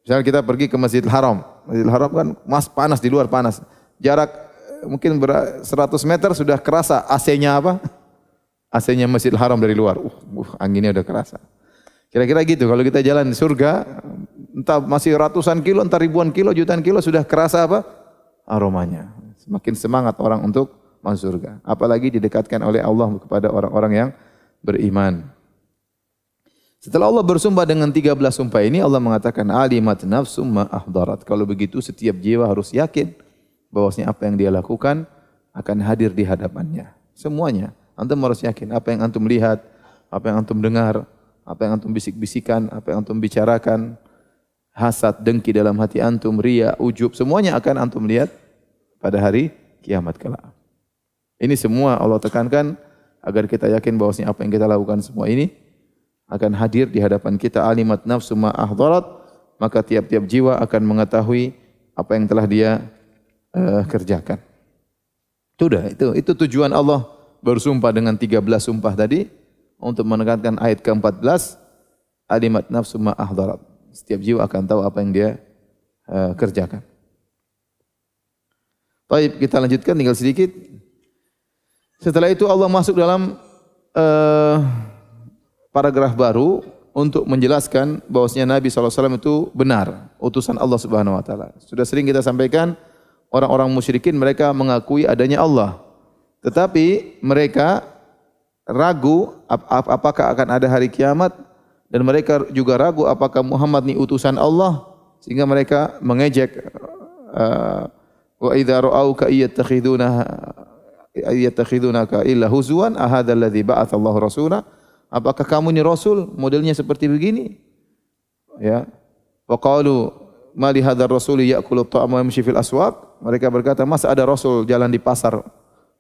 misalnya kita pergi ke Masjidil Haram Masjidil Haram kan mas panas di luar panas. Jarak eh, mungkin 100 meter sudah kerasa AC-nya apa? *laughs* AC-nya Masjidil Haram dari luar. Uh, uh anginnya udah kerasa. Kira-kira gitu kalau kita jalan di surga, entah masih ratusan kilo, entah ribuan kilo, jutaan kilo sudah kerasa apa? Aromanya. Semakin semangat orang untuk masuk surga. Apalagi didekatkan oleh Allah kepada orang-orang yang beriman. Setelah Allah bersumpah dengan 13 sumpah ini, Allah mengatakan alimat nafsum ahdarat. Kalau begitu setiap jiwa harus yakin bahwasanya apa yang dia lakukan akan hadir di hadapannya. Semuanya. Antum harus yakin apa yang antum lihat, apa yang antum dengar, apa yang antum bisik-bisikan, apa yang antum bicarakan, hasad, dengki dalam hati antum, ria, ujub, semuanya akan antum lihat pada hari kiamat kelak. Ini semua Allah tekankan agar kita yakin bahwasanya apa yang kita lakukan semua ini akan hadir di hadapan kita alimat nafsu ma ahdarat maka tiap-tiap jiwa akan mengetahui apa yang telah dia uh, kerjakan. Sudah itu itu tujuan Allah bersumpah dengan 13 sumpah tadi untuk menekankan ayat ke-14 alimat nafsu ma ahdarat. Setiap jiwa akan tahu apa yang dia uh, kerjakan. Baik, kita lanjutkan tinggal sedikit. Setelah itu Allah masuk dalam uh, paragraf baru untuk menjelaskan bahwasanya Nabi SAW itu benar, utusan Allah Subhanahu wa taala. Sudah sering kita sampaikan orang-orang musyrikin mereka mengakui adanya Allah. Tetapi mereka ragu ap ap apakah akan ada hari kiamat dan mereka juga ragu apakah Muhammad ini utusan Allah sehingga mereka mengejek uh, wa idza ra'auka iyattakhiduna iyattakhidunaka illa huzwan ahadzal ba'atha Allah rasulahu apakah kamu ini rasul? Modelnya seperti begini. Ya. Wa qalu ma li hadzal rasuli ya'kulu ta'ama wa yamshi fil aswaq? Mereka berkata masa ada rasul jalan di pasar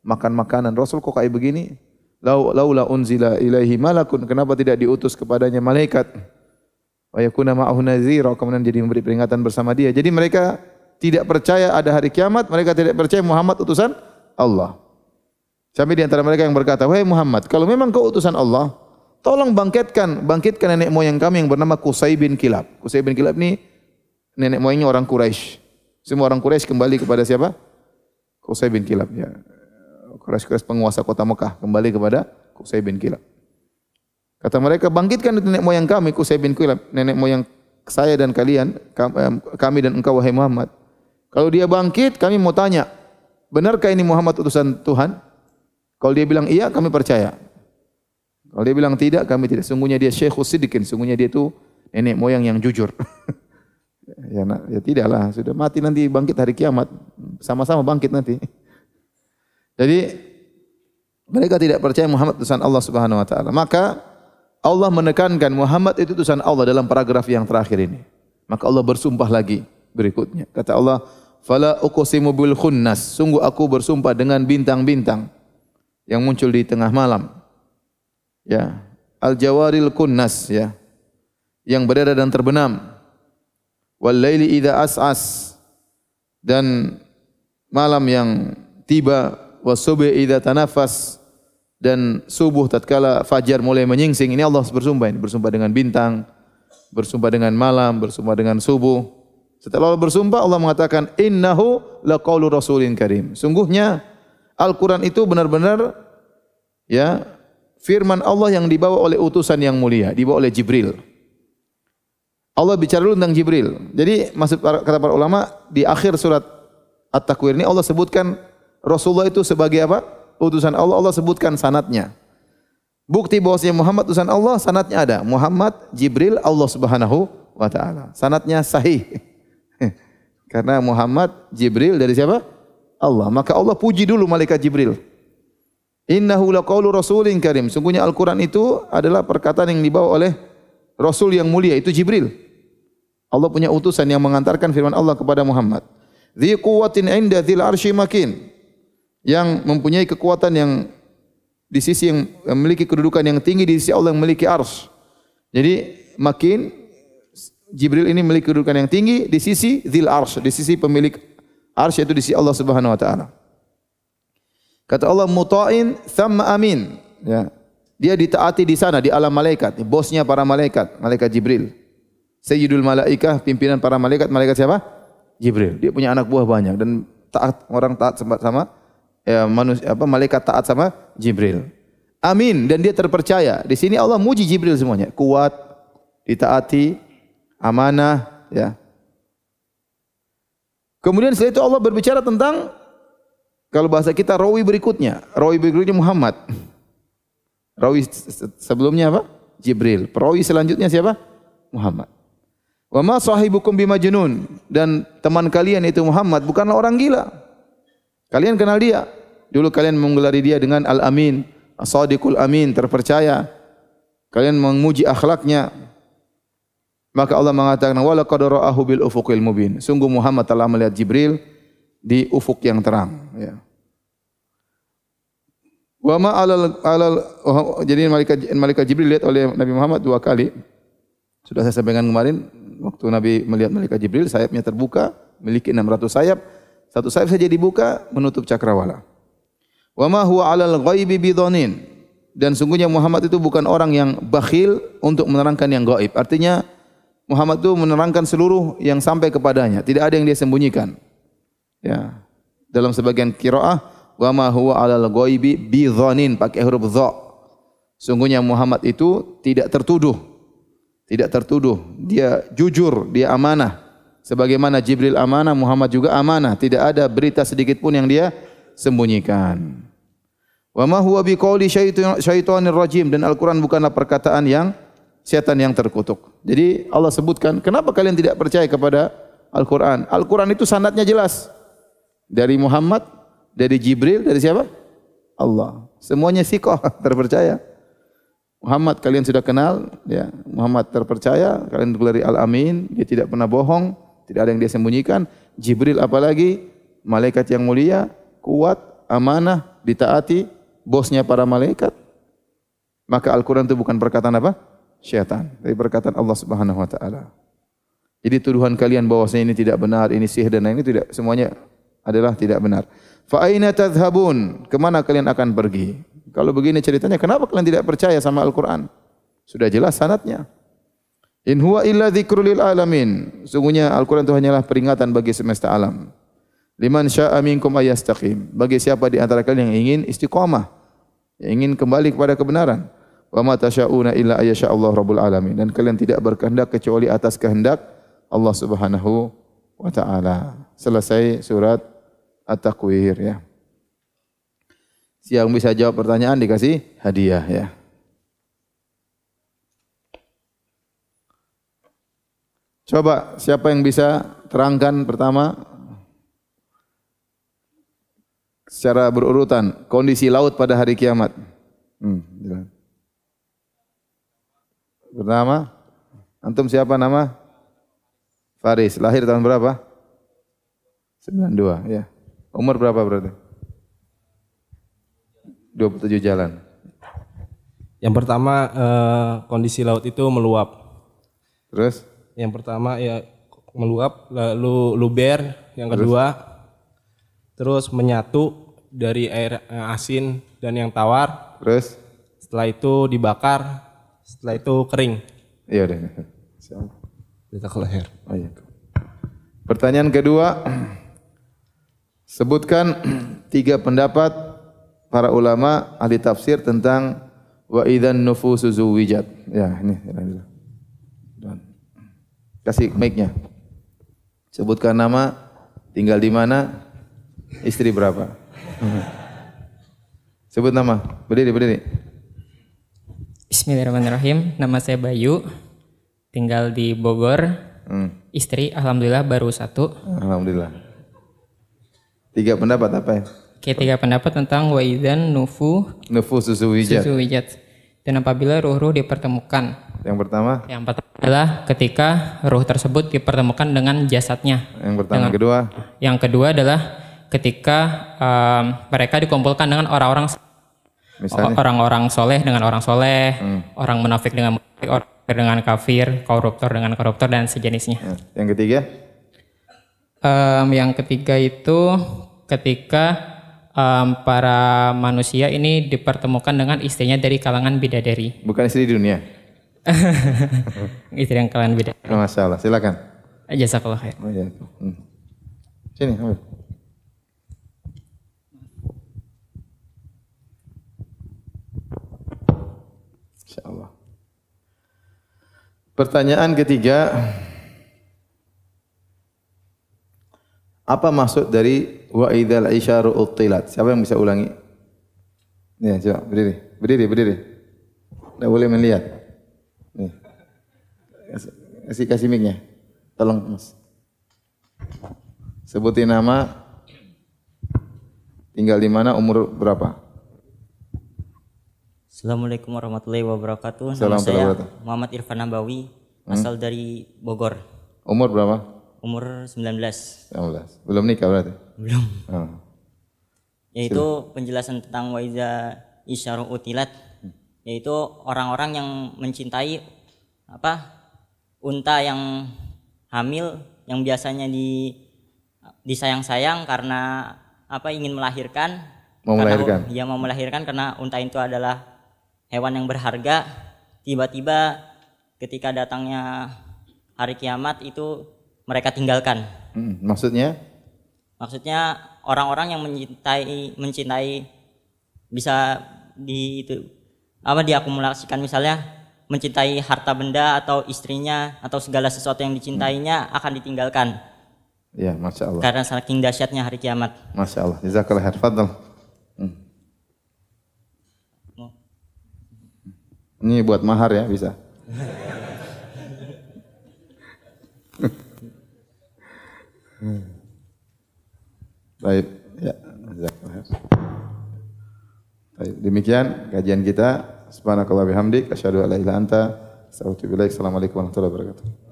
makan makanan. Rasul kok kayak begini? Lau laula unzila ilaihi malakun. Kenapa tidak diutus kepadanya malaikat? Wa yakuna ma'ahu nadhira kemudian jadi memberi peringatan bersama dia. Jadi mereka tidak percaya ada hari kiamat. Mereka tidak percaya Muhammad utusan Allah. Sampai di antara mereka yang berkata wahai Muhammad kalau memang kau utusan Allah Tolong bangkitkan, bangkitkan nenek moyang kami yang bernama Qusay bin Kilab. Qusay bin Kilab ini nenek moyangnya orang Quraisy. Semua orang Quraisy kembali kepada siapa? Qusay bin Kilab ya. Quraisy-Quraisy penguasa kota Mekah kembali kepada Qusay bin Kilab. Kata mereka, bangkitkan nenek moyang kami Qusay bin Kilab, nenek moyang saya dan kalian, kami dan engkau wahai Muhammad. Kalau dia bangkit, kami mau tanya, benarkah ini Muhammad utusan Tuhan? Kalau dia bilang iya, kami percaya. Kalau dia bilang tidak, kami tidak. Sungguhnya dia Syekhus Siddiqin. Sungguhnya dia itu nenek moyang yang jujur. *laughs* ya, ya tidaklah. Sudah mati nanti bangkit hari kiamat. Sama-sama bangkit nanti. Jadi mereka tidak percaya Muhammad utusan Allah Subhanahu wa taala. Maka Allah menekankan Muhammad itu utusan Allah dalam paragraf yang terakhir ini. Maka Allah bersumpah lagi berikutnya. Kata Allah, "Fala uqsimu bil khunnas." Sungguh aku bersumpah dengan bintang-bintang yang muncul di tengah malam ya. Al jawaril kunnas ya. Yang berada dan terbenam. Wal laili idza as'as. Dan malam yang tiba wasubi idza tanafas. Dan subuh tatkala fajar mulai menyingsing ini Allah bersumpah. Ini bersumpah dengan bintang bersumpah dengan malam bersumpah dengan subuh. Setelah Allah bersumpah, Allah mengatakan, Innahu laqawlu rasulin karim. Sungguhnya, Al-Quran itu benar-benar ya firman Allah yang dibawa oleh utusan yang mulia, dibawa oleh Jibril. Allah bicara dulu tentang Jibril. Jadi maksud kata para ulama di akhir surat At-Takwir ini Allah sebutkan Rasulullah itu sebagai apa? Utusan Allah. Allah sebutkan sanatnya. Bukti bahwasanya Muhammad utusan Allah, sanatnya ada. Muhammad, Jibril, Allah Subhanahu wa taala. Sanatnya sahih. *laughs* Karena Muhammad, Jibril dari siapa? Allah. Maka Allah puji dulu malaikat Jibril. Innahu laqaulu rasulin karim. Sungguhnya Al-Qur'an itu adalah perkataan yang dibawa oleh Rasul yang mulia itu Jibril. Allah punya utusan yang mengantarkan firman Allah kepada Muhammad. Dhi quwwatin 'inda dzil arsy makin. Yang mempunyai kekuatan yang di sisi yang memiliki kedudukan yang tinggi di sisi Allah yang memiliki ars. Jadi makin Jibril ini memiliki kedudukan yang tinggi di sisi dzil ars, di sisi pemilik ars yaitu di sisi Allah Subhanahu wa taala. Kata Allah muta'in thumma amin. Ya. Dia ditaati di sana di alam malaikat, bosnya para malaikat, malaikat Jibril. Sayyidul Malaikah, pimpinan para malaikat, malaikat siapa? Jibril. Dia punya anak buah banyak dan taat orang taat sama, sama ya, manusia apa malaikat taat sama Jibril. Amin dan dia terpercaya. Di sini Allah muji Jibril semuanya. Kuat, ditaati, amanah, ya. Kemudian setelah itu Allah berbicara tentang kalau bahasa kita rawi berikutnya, rawi berikutnya Muhammad. Rawi sebelumnya apa? Jibril. Perawi selanjutnya siapa? Muhammad. Wa ma sahibukum bimajnun dan teman kalian itu Muhammad bukanlah orang gila. Kalian kenal dia. Dulu kalian menggelari dia dengan Al-Amin, As-Sadiqul Amin, terpercaya. Kalian memuji akhlaknya. Maka Allah mengatakan wala qad ra'ahu bil ufuqil mubin. Sungguh Muhammad telah melihat Jibril di ufuk yang terang, ya. Wa alal alal jadi malaikat malaikat Jibril lihat oleh Nabi Muhammad dua kali. Sudah saya sampaikan kemarin waktu Nabi melihat malaikat Jibril sayapnya terbuka, memiliki 600 sayap. Satu sayap saja dibuka menutup cakrawala. Wa ma huwa 'alal ghaibi bidhanin. Dan sungguhnya Muhammad itu bukan orang yang bakhil untuk menerangkan yang gaib. Artinya Muhammad itu menerangkan seluruh yang sampai kepadanya, tidak ada yang dia sembunyikan. Ya. Dalam sebagian qiraah wa ma huwa 'alal ghaibi bidhanin pakai huruf dha. Sungguhnya Muhammad itu tidak tertuduh tidak tertuduh, dia jujur, dia amanah. Sebagaimana Jibril amanah, Muhammad juga amanah. Tidak ada berita sedikit pun yang dia sembunyikan. Wa ma huwa biqauli syaitonir rajim dan Al-Qur'an bukanlah perkataan yang setan yang terkutuk. Jadi Allah sebutkan, kenapa kalian tidak percaya kepada Al-Qur'an? Al-Qur'an itu sanadnya jelas. Dari Muhammad, dari Jibril, dari siapa? Allah. Semuanya sikoh, *laughs* terpercaya. Muhammad kalian sudah kenal, ya. Muhammad terpercaya, kalian gelari Al-Amin, dia tidak pernah bohong, tidak ada yang dia sembunyikan. Jibril apalagi, malaikat yang mulia, kuat, amanah, ditaati, bosnya para malaikat. Maka Al-Quran itu bukan perkataan apa? Syaitan, tapi perkataan Allah Subhanahu wa taala. Jadi tuduhan kalian bahwasanya ini tidak benar, ini sihir dan ini tidak semuanya adalah tidak benar. Fa aina tadhhabun? Ke mana kalian akan pergi? Kalau begini ceritanya, kenapa kalian tidak percaya sama Al-Quran? Sudah jelas sanatnya. In huwa illa dzikrul alamin. Sungguhnya Al-Quran itu hanyalah peringatan bagi semesta alam. Liman syaa minkum ayastaqim. Bagi siapa di antara kalian yang ingin istiqamah, yang ingin kembali kepada kebenaran. Wa ma tasyauna illa ayyasha Allah rabbul alamin. Dan kalian tidak berkehendak kecuali atas kehendak Allah Subhanahu wa taala. Selesai surat At-Takwir ya. Yang bisa jawab pertanyaan dikasih hadiah ya. Coba siapa yang bisa terangkan pertama secara berurutan kondisi laut pada hari kiamat. Hmm, Pertama, antum siapa nama? Faris. Lahir tahun berapa? 92, ya. Umur berapa berarti? 27 jalan. Yang pertama eh, kondisi laut itu meluap. Terus? Yang pertama ya meluap, lalu luber. Yang kedua, terus, terus menyatu dari air asin dan yang tawar. Terus? Setelah itu dibakar, setelah itu kering. Iya udah. Kita ke leher. Oh, iya. Pertanyaan kedua, sebutkan *clears throat* tiga pendapat para ulama ahli tafsir tentang wa idzan nufusu zuwijat. Ya, ini. Dan kasih mic-nya. Sebutkan nama, tinggal di mana, istri berapa. *laughs* Sebut nama. Berdiri, berdiri. Bismillahirrahmanirrahim. Nama saya Bayu. Tinggal di Bogor. Hmm. Istri alhamdulillah baru satu. Alhamdulillah. Tiga pendapat apa ya? Oke, tiga pendapat tentang waidan nufu Nufusu zuwijat. susu wijat. Dan apabila ruh-ruh dipertemukan. Yang pertama, Yang pertama adalah ketika ruh tersebut dipertemukan dengan jasadnya. yang pertama, kedua, Yang kedua adalah ketika um, mereka dikumpulkan dengan orang-orang orang-orang soleh dengan orang soleh, orang munafik dengan munafik, orang kafir dengan kafir, koruptor dengan koruptor dan sejenisnya. Ya. Yang ketiga, Em, yang ketiga itu ketika em, para manusia ini dipertemukan dengan istrinya dari kalangan bidadari. bukan istri di dunia. *laughs* Istri yang kalangan bidadari. Oh, Masya Allah, silakan. Jazakallah khair. Oh, iya. Hmm. Sini, ambil. Insya Allah. Pertanyaan ketiga. Apa maksud dari wa idzal isyaru utilat? Siapa yang bisa ulangi? Nih, coba berdiri. Berdiri, berdiri. Tidak boleh melihat. Nih. Kasih, kasih, mic-nya. Tolong, Mas. Sebutin nama, tinggal di mana, umur berapa? Assalamualaikum warahmatullahi wabarakatuh. Nama saya Hmm? Muhammad Irfan Nabawi, asal dari Bogor. Umur berapa? Umur 19. 19. Belum nikah berarti? Belum. Oh. Yaitu penjelasan tentang waiza isyaru utilat, yaitu orang-orang yang mencintai apa? unta yang hamil yang biasanya di disayang-sayang karena apa ingin melahirkan Mau Karena melahirkan. dia mau melahirkan karena unta itu adalah hewan yang berharga tiba-tiba ketika datangnya hari kiamat itu mereka tinggalkan Hmm, maksudnya? maksudnya orang-orang yang mencintai mencintai bisa di itu apa diakumulasikan misalnya mencintai harta benda atau istrinya atau segala sesuatu yang dicintainya akan ditinggalkan Ya, Masya Allah. karena saking dahsyatnya hari kiamat Masya Allah. Jazakallah khair. Fadal. Hmm. Ini buat mahar ya, bisa. *laughs* Baik, ya. Baik, demikian kajian kita. Subhanakallah bihamdik. Asyhadu an la anta. Assalamualaikum warahmatullahi wabarakatuh.